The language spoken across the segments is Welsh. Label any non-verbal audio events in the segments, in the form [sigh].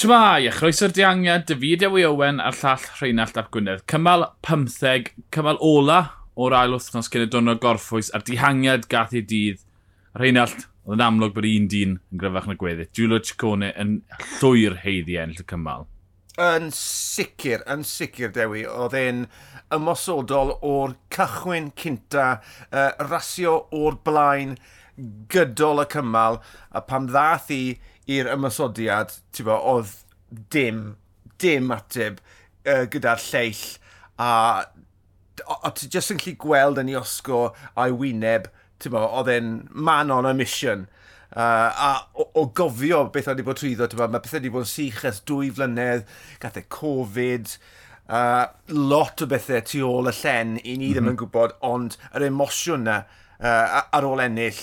Tymai, a chroeso'r diangiad, David Ewy Owen a'r llall Rheinald Ap Gwynedd. Cymal 15, cymal ola o'r ail wythnos cyn y dwrnod Gorffwys a'r dihangiad gath ei dydd. Rheinald, oedd yn amlwg bod un dyn yn gryfach na gweddi. Giulio Ciccone yn llwyr heiddi ennill y cymal. Yn sicr, yn sicr, Dewi, oedd e'n ymosodol o'r cychwyn cynta, uh, rasio o'r blaen, gydol y cymal, a pam ddath i i'r ymysodiad, ti'n bo, oedd dim, dim ateb uh, gyda'r lleill a o, o ti jyst yn lli gweld yn ei osgo a'i wyneb, ti'n bo, oedd e'n man on a mission. Uh, a o, o gofio beth oedd wedi bod trwyddo, tyma, mae beth wedi bod yn sych ers dwy flynedd, gath e Covid, uh, lot o bethau tu ôl y llen i ni ddim mm -hmm. yn mhm. gwybod, ond yr emosiwn na uh, ar ôl ennill,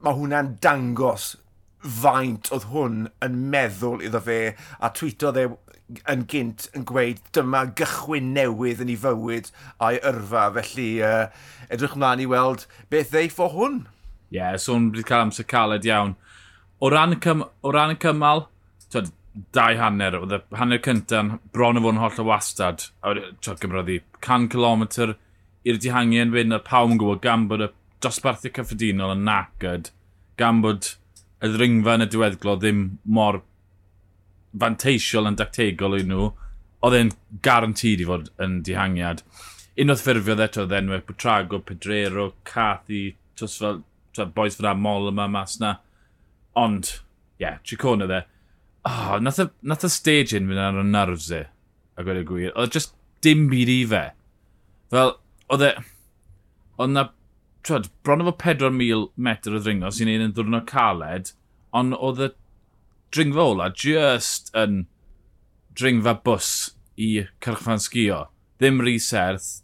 mae hwnna'n dangos faint oedd hwn yn meddwl iddo fe a tweetodd e yn gynt yn gweud dyma gychwyn newydd yn ei fywyd a'i yrfa. Felly uh, edrych mlaen i weld beth ddeif o hwn. Ie, yeah, sôn so cael amser caled iawn. O ran y, cym o ran y cymal, twyd, dau hanner, oedd y hanner cyntaf bron o fod yn holl o wastad. A wedi gymroddi 100 km i'r dihangiau yn fynd a pawb yn gwybod gan bod y dosbarthu cyffredinol yn nacyd, gan bod y ddringfa yn y diweddglo ddim mor fanteisiol yn dactegol i nhw, oedd e'n garantid i fod yn dihangiad. Unwaith ffurfiodd eto enwau Bwtrago, Pedrero, Cathy, tos fel, boes fydda mol yma mas na. Ond, ie, yeah, Chicona dde. Oh, nath, y, nath y stage un fynd ar y nerves e, a gwed y gwir. Oedd just dim byd i fe. Fel, oedd e... Oedd na twyd, bron efo 4,000 metr o ddringo sy'n ein yn ddwrnod caled, ond oedd y dringfa ola just yn dringfa bws i cyrchfan sgio. Ddim rhi serth,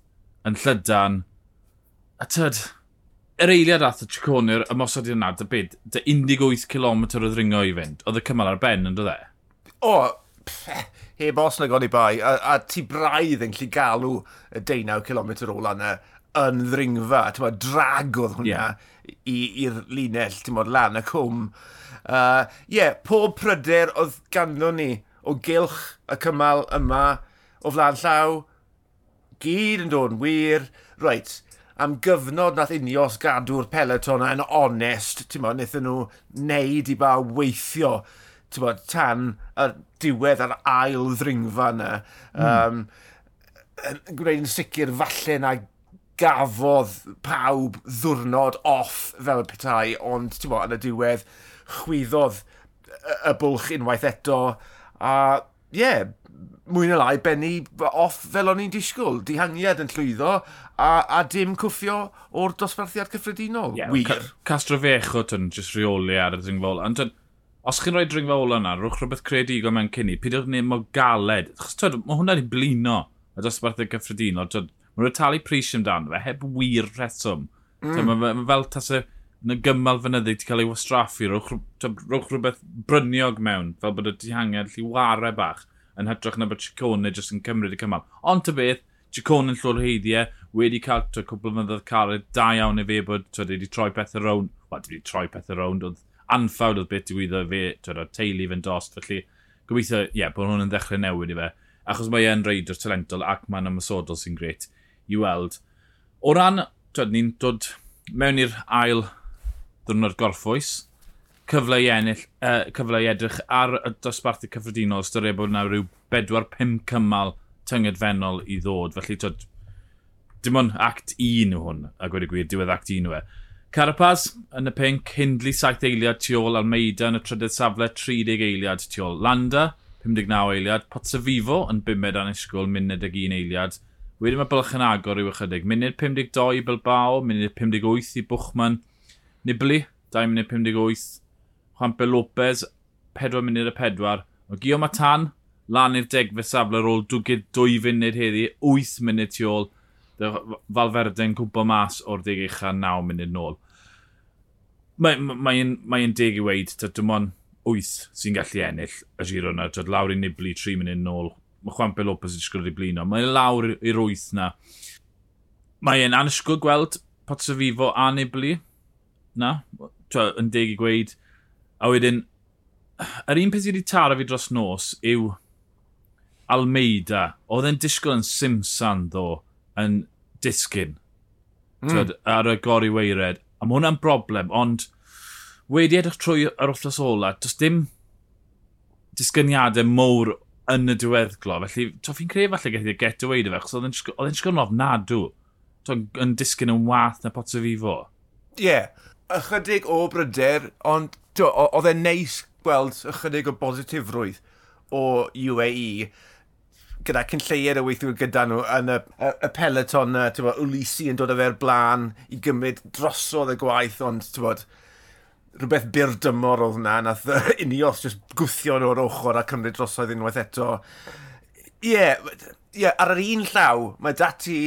yn llydan. A tyd, yr eiliad ath y Triconir ymosod i'r nad, y byd, dy 18 km o ddringo i fynd. Oedd y cymal ar ben, yn dod e? O, heb os na goni bai, a, a ti braidd yn lli galw y 19 km ola yna yn ddringfa, ti'n bod, drag oedd hwnna yeah. i'r linell, ti'n bod, lan y cwm. Ie, uh, yeah, pob pryder oedd ganddo ni o gylch y cymal yma o flaen llaw, gyd yn dod yn wir. Reit, am gyfnod nath unios gadw'r peleton yn onest, ti'n bod, wnaethon nhw neud i ba weithio ti'n bod, tan y diwedd ar ail ddringfa yna. Mm. Um, gwneud yn sicr falle na gafodd pawb ddwrnod off fel y petai, ond ti'n bod, yn y diwedd, chwyddodd y bwlch unwaith eto, a ie, yeah, mwy na lai, benni off fel o'n i'n disgwyl, dihangiad yn llwyddo, a, a dim cwffio o'r dosbarthiad cyffredinol. Yeah, Wir. Ca Castro Fecho, tyn, jyst reoli ar y dringfol. Ond os chi'n rhoi dringfa ola yna, rwch rhywbeth credigol mewn cynni, pidwch ni mo galed. Chos twyd, mae hwnna wedi blino y dosbarthiad cyffredinol. Twyd, Mae nhw'n talu pris amdano fe, heb wir rheswm. Mm. Mae ma fel tas y na gymal fynyddig ti cael ei wastraffu, rwch, rwch rhywbeth bryniog mewn, fel bod y dihangen lli ware bach, yn hytrach na bod Chicone jyst yn cymryd y cymal. Ond ty beth, Chicone yn llwyr heiddiau, wedi cael to cwbl o cael cared da iawn i fe bod to, wedi troi pethau rown, wel, wedi troi pethau rown, oedd anffawd oedd beth i wyddo fe, to, teulu fe'n dost, felly gobeithio, ie, yeah, bod hwn yn dechrau newid i fe achos mae e'n reidr talentol ac mae'n ymwysodol sy'n gret i weld. O ran, dod ni'n dod mewn i'r ail ddwrnod gorffwys, cyfle i ennill, uh, cyfle i edrych ar y dosbarthu cyffredinol, ystyried bod yna rhyw 4-5 cymal tyngedfennol i ddod. Felly, tyd, dim ond act 1 yw hwn, a gwedi gwir, diwedd act 1 yw e. Carapaz yn y pink, Hindley 7 eiliad tu ôl, Almeida yn y trydydd safle 30 eiliad tu ôl, Landa 59 eiliad, Vivo yn 5 anisgwyl, munud ag 1 eiliad, Wedyn mae Bylch yn agor i'w ychydig. Munud 52 i Bilbao, munud 58 i Bwchman. Nibli, 2 munud 58. Juanpe Lopez, 4 munud y 4. O Gio Matan, lan i'r degfed safle ar ôl dwgyd 2 funud heddi, 8 munud tu ôl. Falferde'n cwmpo mas o'r deg eicha 9 munud nôl. Mae'n mae, mae, mae deg i weid, dim ond 8 sy'n gallu ennill y giro yna. Lawr i Nibli 3 munud nôl, mae Juan P. Lopez yn sgwrdd i blino. Mae'n lawr i'r wyth na. Mae'n anysgwyl gweld Potsafifo a Nibli. Na, twa, yn deg i gweud. A wedyn, yr un peth wedi taro fi dros nos yw Almeida. Oedd e'n disgwyl yn Simpson ddo, yn disgyn. Mm. Tyd, ar y gori weired. A mae hwnna'n broblem, ond wedi edrych trwy yr wythnos ola, does dim disgyniadau mowr yn y diweddglo. Felly, to fi'n credu falle gallu get away dy fe, chos oedd e'n siŵr yn ofnadw. To'n yn disgyn yn wath na pot o fi fo. Ie, yeah, ychydig o bryder, ond oedd e'n neis gweld ychydig o bositifrwydd o UAE gyda cynlleied y weithiwr gyda nhw yn y, y, y peleton na, ti'n bod, Ulysses yn dod o fe'r blaen i gymryd drosodd y gwaith, ond ti'n bod, rhywbeth byr dymor oedd hwnna, nath [laughs] unios jyst gwthio nhw o'r ochr a cymryd drosoedd unwaith eto. Ie, yeah, yeah, ar yr un llaw, mae dati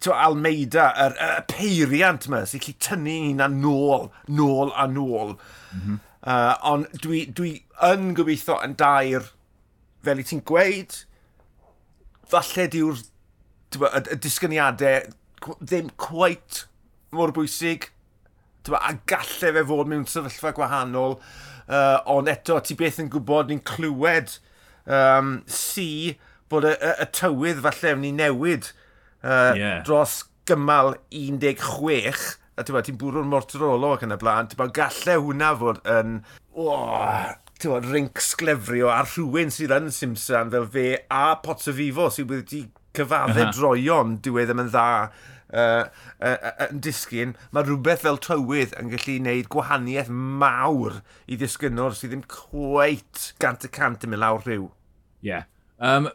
to Almeida, yr, y peiriant yma, sy'n lli tynnu un a nôl, nôl a nôl. Mm -hmm. uh, ond dwi, dwi yn gobeithio yn dair, fel i ti'n gweud, falle diw'r y disgyniadau ddim cweit mor bwysig a gallai fe fod mewn sefyllfa gwahanol, uh, ond eto ti beth yn gwybod ni'n clywed um, si bod y, y, y tywydd falle yn ni newid uh, yeah. dros gymal 16 a ti'n bwrw'n bwrw'r mortarolo ac yn y blaen, ti'n bod gallai hwnna fod yn oh, bod, rink sglefrio a rhywun sydd yn Simpson fel fe a Pots o sydd wedi cyfadde uh -huh. droion diwedd ddim yn dda uh, uh, yn disgyn, mae rhywbeth fel tywydd yn gallu gwneud gwahaniaeth mawr i ddisgynwr sydd ddim cweit gant y cant yn mynd lawr rhyw. Ie. Yeah. Um,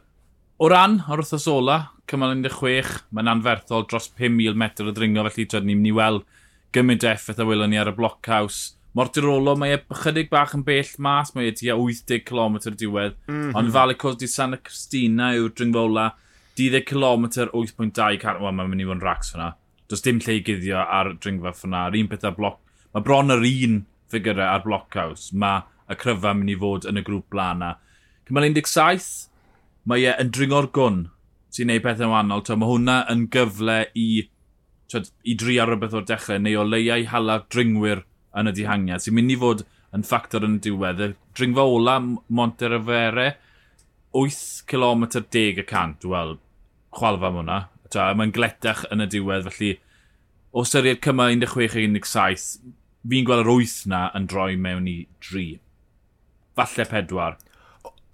o ran, o'r wrthos ola, cymal 16, mae'n anferthol dros 5,000 metr o ddringo, felly ni'n mynd i weld gymaint effaith a wylwn ni ar y blockhouse. Mortirolo, mae e chydig bach yn bell mas, mae e tua 80 km diwedd, mm -hmm. ond Falicos di Santa Cristina yw'r dringfola. 10 km 8.2 car... Wel, mae'n mynd i fod yn racs fyna. Does dim lle i guddio ar dringfa fyna. Yr un peth ar bloc... Mae bron yr un ffigurau ar blockhouse. Mae y cryfa mynd i fod yn y grŵp blaen na. Cymal 17, mae e yn dringo'r gwn sy'n neud pethau'n wahanol. Mae hwnna yn gyfle i, twed, i dri ar rhywbeth o'r dechrau, neu o leiau hala dringwyr yn y dihangiad, sy'n mynd i fod yn ffactor yn y diwedd. Y dringfa ola Monterfere, 8 km 10 y cant, wel, chwalfa am hwnna. Mae'n gletach yn y diwedd, felly o syried cyma 16-17, fi'n gweld yr 8 na yn droi mewn i 3. Falle 4.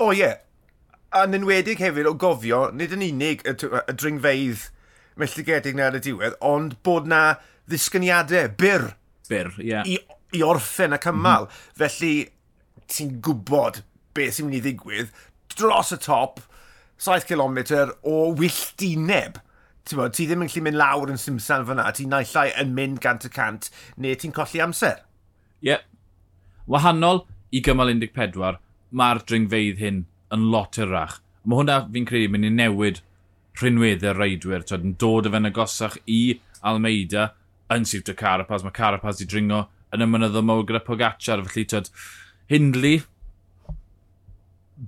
O, ie. Yeah. A'n enwedig hefyd o gofio, nid yn unig y, y dringfeidd melltigedig na yn y diwedd, ond bod na ddisgyniadau, byr. Byr, ie. Yeah. I, I orffen ac ymal. Mm -hmm. Felly, ti'n gwybod beth sy'n mynd i ddigwydd dros y top, 7 km o wylltineb. Bod, ti ddim yn gallu mynd lawr yn Simsan fyna, ti'n naillai yn mynd gant y cant, neu ti'n colli amser. Ie. Yeah. Wahanol i gymal 14, mae'r dringfeidd hyn yn lot rach. Mae hwnna fi'n credu mynd i newid rhinweddau'r reidwyr, twyd, yn dod y fe'n agosach i Almeida yn siwt y Carapaz, mae Carapaz i dringo yn y mynyddo o mowr gyda Pogacar, felly twyd, Hindley,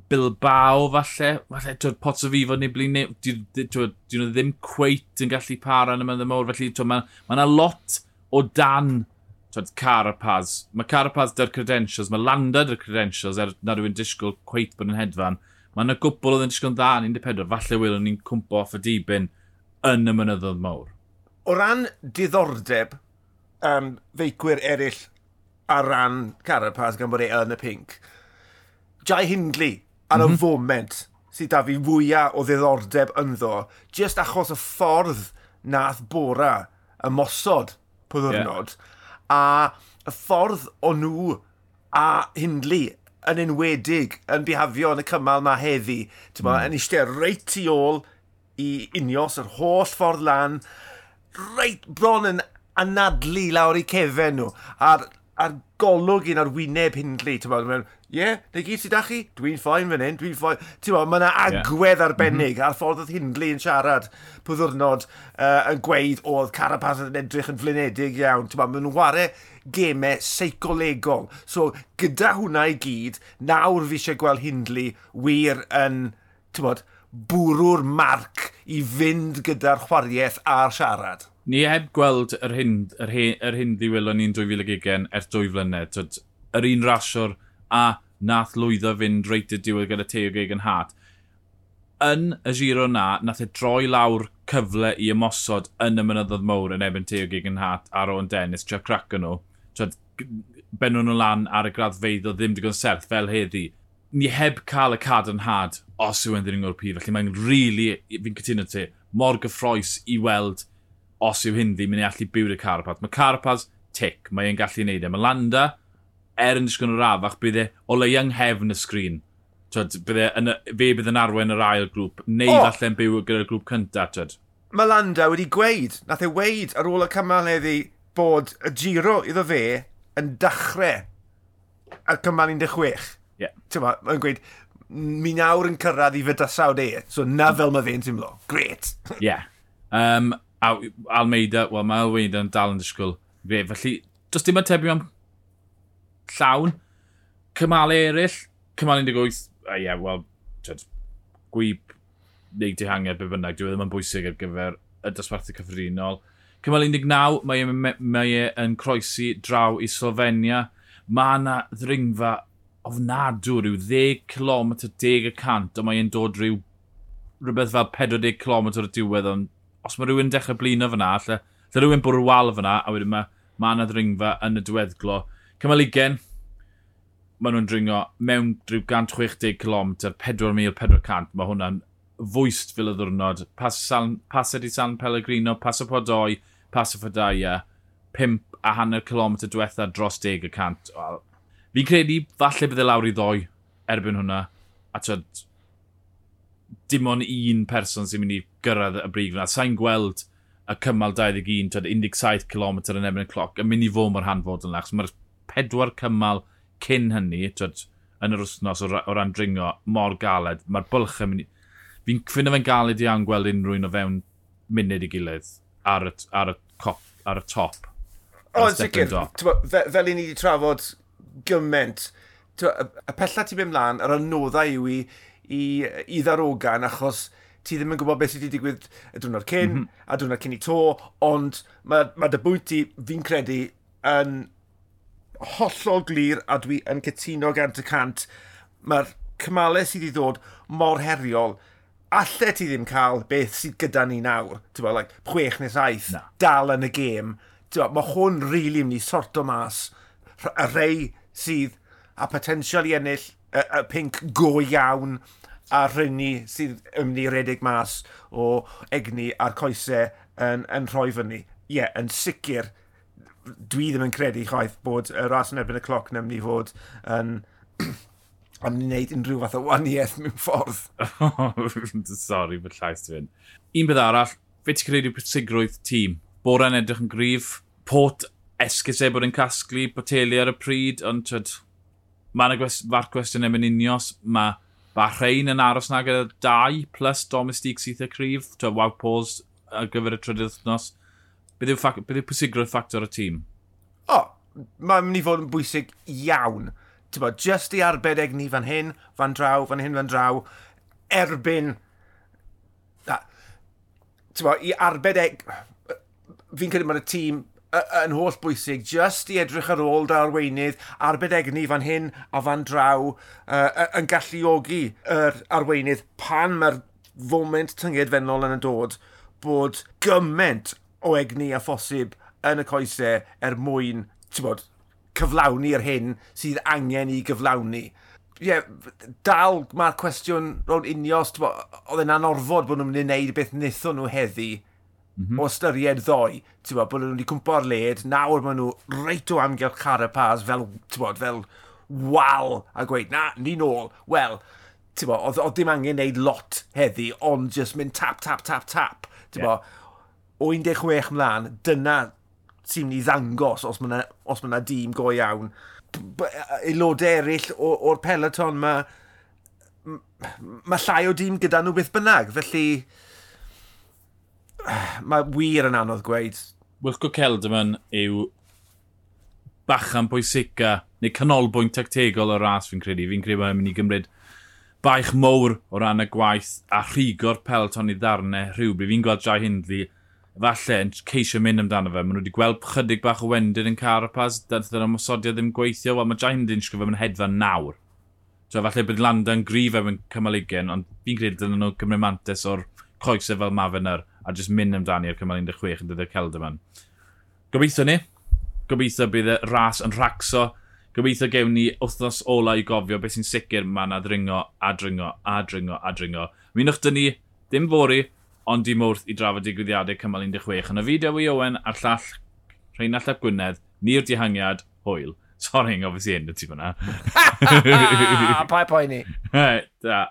Bilbao falle, falle twyd pots o fifo neu blin dyn nhw ddim cweit yn gallu para yn y myndau mawr, felly mae yna ma, ma lot o dan twyd, Carapaz. Mae Carapaz dy'r credentials, mae Landa dy'r credentials er nad yw'n disgwyl cweit bod yn hedfan. Mae yna gwbl oedd yn disgwyl yn dda yn 14, falle wylwn ni'n cwmpo off y dibyn yn y mynyddodd mawr. O ran diddordeb um, feicwyr eraill ar ran Carapaz gan bod e yn y pink, Jai Hindley ar mm -hmm. y mhm. foment sydd da fi fwyaf o ddiddordeb ynddo, just achos y ffordd nath bora ymosod pwyddwrnod, yeah. a y ffordd o nhw a Hindley yn enwedig yn bihafio yn y cymal na heddi. Mm. Yn eistedd reit tu ôl i unios yr holl ffordd lan, reit bron yn anadlu lawr i cefen nhw, a'r, ar golwg un ar wyneb Hindley, ti'n mewn yeah, neu gyd sydd â chi? Dwi'n ffain fan hyn, dwi'n ffain. Ti'n meddwl, mae yna agwedd yeah. arbennig mm -hmm. a'r ffordd oedd Hindley yn siarad pwy ddwrnod uh, yn gweud oedd Carapaz yn edrych yn flinedig iawn. Ti'n meddwl, maen nhw'n ware gemau seicolegol. So, gyda hwnna i gyd, nawr fi eisiau gweld Hindley wir yn, ti'n meddwl, bwrw'r marc i fynd gyda'r chwariaeth a'r siarad. Ni heb gweld yr hyn, yr hyn, yr hyn ddiwylon ni'n 2020 ers dwy flynedd. Yr un rasiwr a nath lwyddo fynd reit y diwedd gyda Teo Gegan Hart. Yn y giro na, nath e droi lawr cyfle i ymosod yn y mynyddodd mowr yn ebyn Teo Gegan Hart ar o'n Dennis, tra crac nhw. Trad, benwn nhw lan ar y graddfeidd o ddim digon serth fel heddi. Ni heb cael y had os yw yn ddyn o'r pil, felly mae'n rili, really, fi'n cytuno ti, mor gyffroes i weld os yw hyn ddim yn ei allu byw'r y Carapaz. Mae Carapaz tic, mae'n gallu neud e. Mae Landa, er yn disgyn o'r afach, bydd e o leiang nghefn y sgrin. Bydd e, yn, fe bydd yn arwen yr ail grŵp, neu oh. falle'n byw gyda'r grŵp cyntaf. Tyd. Malanda wedi gweud, nath e weid ar ôl y cymal heddi, bod y giro iddo fe yn dechrau ar cymal 16. Yeah. Mae'n gweud, mi nawr yn cyrraedd i fydysawd e, so na fel mae fe'n teimlo. Great! [laughs] Ie. yeah. Um, Almeida, wel mae Almeida yn dal yn disgwyl fe, felly does dim atebion llawn. Cymalau eraill, cymalau 18, a ie, yeah, wel, tyd, gwyb neu dihangiad be bynnag, dwi e ddim yn bwysig ar gyfer y dosbarthu cyffredinol. Cymal 19, mae e, mae e yn croesi draw i Slovenia. Mae yna ddringfa ofnadw rhyw 10 km 10 y cant, ond mae e'n dod rhyw rhywbeth fel 40 km o'r diwedd, ond os mae rhywun dechrau blino fyna, lle, lle rhywun bwrw wal fyna, a wedyn mae ma yna ddringfa yn y diweddglo, Cymal 20, maen nhw'n dringo mewn 160 km, 4,400. Mae hwnna'n fwyst fel y ddwrnod. Pas, San, pas ydi San Pellegrino, pas y Podoi, pas y Fodaya, 5 a hanner kilometr diwetha dros 10 y cant. Wel, fi'n credu falle bydde lawr i ddoi erbyn hwnna. A tyd, dim ond un person sy'n mynd i gyrraedd y brig yna. Sa'n gweld y cymal 21, tyd 17 km yn ebyn y cloc, yn mynd i fod mor hanfod yn lach. So, Mae'r pedwar cymal cyn hynny, twyd, yn yr wythnos o, o ran dringo mor galed. Mae'r bwlch yn mynd... Fi'n cwyno fe'n galed i angweld unrhyw un o fewn munud i gilydd ar y, ar y, cop, ar y top. O, yn sicr, fel i ni wedi trafod gymaint, y pella ti'n mynd mlaen, yr anoddau yw i, i, i ddarogan, achos ti ddim yn gwybod beth sydd wedi digwydd y diwrnod cyn, mm -hmm. a diwrnod cyn i to, ond mae, mae dy bwynt i, fi'n credu, yn hollol glir a dwi yn cytuno gant y cant. Mae'r cymalau sydd wedi ddod mor heriol Alle ti ddim cael beth sydd gyda ni nawr, ti'n bod, like, chwech neu saith, no. dal yn y gêm. Mae hwn rili really mynd i sorto mas y rei sydd a potensial i ennill y, y pink go iawn a rynni sydd ymwneud i redeg mas o egni a'r coesau yn, yn rhoi fyny. Ie, yeah, yn sicr dwi ddim yn credu chwaith bod y ras yn erbyn y cloc yn mynd i fod yn... [clears throat] am ni wneud unrhyw fath o waniaeth mewn ffordd. [laughs] Sorry, fy llais ti fynd. Un bydd arall, fe ti'n credu pwysigrwydd tîm? Bora'n edrych yn gryf, pot esgus e bod yn casglu, poteli ar y pryd, ond tyd, mae yna gwest, far cwestiwn yn unios, mae Bahrein yn aros na gyda dau, plus domestig sydd y cryf, tyd, wow pause ar gyfer y trydydd wythnos. Beth yw, pwysigrwydd ffactor y tîm? O, oh, mae'n mynd i fod yn bwysig iawn. Ti'n bod, just i arbedeg ni fan hyn, fan draw, fan hyn, fan draw, erbyn... Ti'n bod, i arbedeg... Fi'n credu mae'r tîm yn holl bwysig, just i edrych ar ôl da arweinydd, arbedegni fan hyn a fan draw, uh, yn galluogi yr arweinydd pan mae'r foment tynged fennol yn y dod, bod gyment o egni a phosib yn y coesau er mwyn, ti'n bod, cyflawni'r hyn sydd angen i gyflawni. Ie, yeah, dal mae'r cwestiwn rown unios, oedd e'n anorfod bod nhw'n mynd i wneud beth wnaethon nhw heddi mm -hmm. o ystyried ddoe. Ti'n bod, bod nhw wedi cwmpo'r led, nawr maen nhw reit o amgylch Carapaz fel, bod, fel wal a gweud, na, ni nôl. Wel, ti'n bod, oedd dim angen wneud lot heddi, ond just mynd tap, tap, tap, tap. Ti'n yeah. bod, o 16 mlaen, dyna sy'n mynd i ddangos os mae yna dîm go iawn. Aelodau eraill o'r peloton mae mae llai o dîm gyda nhw beth bynnag, felly [sighs] mae wir yn anodd gweud. Wilco Celderman yw bachan pwysica neu canolbwynt tactegol o ras fi'n credu. Fi'n credu mae'n mynd i gymryd baich mowr o ran y gwaith a rhigo'r peloton i ddarnau rhywbryd. Fi'n gweld Jai Hindley falle yn ceisio mynd amdano fe. Maen nhw wedi gweld chydig bach o wendyn yn Carapaz, dath yr ymwysodiad ddim gweithio, wel mae Jain wedi'n sgrifo yn hedfa nawr. So, falle bydd Landa yn grif efo'n cymal ugen, ond fi'n credu dyna nhw cymryd mantis o'r coesau fel Mafener a jyst mynd amdani ar cymal 16 yn dyddi'r Celdaman. Gobeithio ni. Gobeithio bydd y ras yn rhacso. Gobeithio gewn ni wythnos ola i gofio beth sy'n sicr mae yna ddringo a dringo a dringo a dringo. Minwch dyn ni ddim fori, ond dim wrth i drafod digwyddiadau cymal 16. Yn y fideo i Owen a'r llall Rheinald Ap Gwynedd, ni'r dihangiad, hwyl. Sorry, yn gofys i enw ti fyna. [laughs] Ah, pa poeni? [laughs] Da.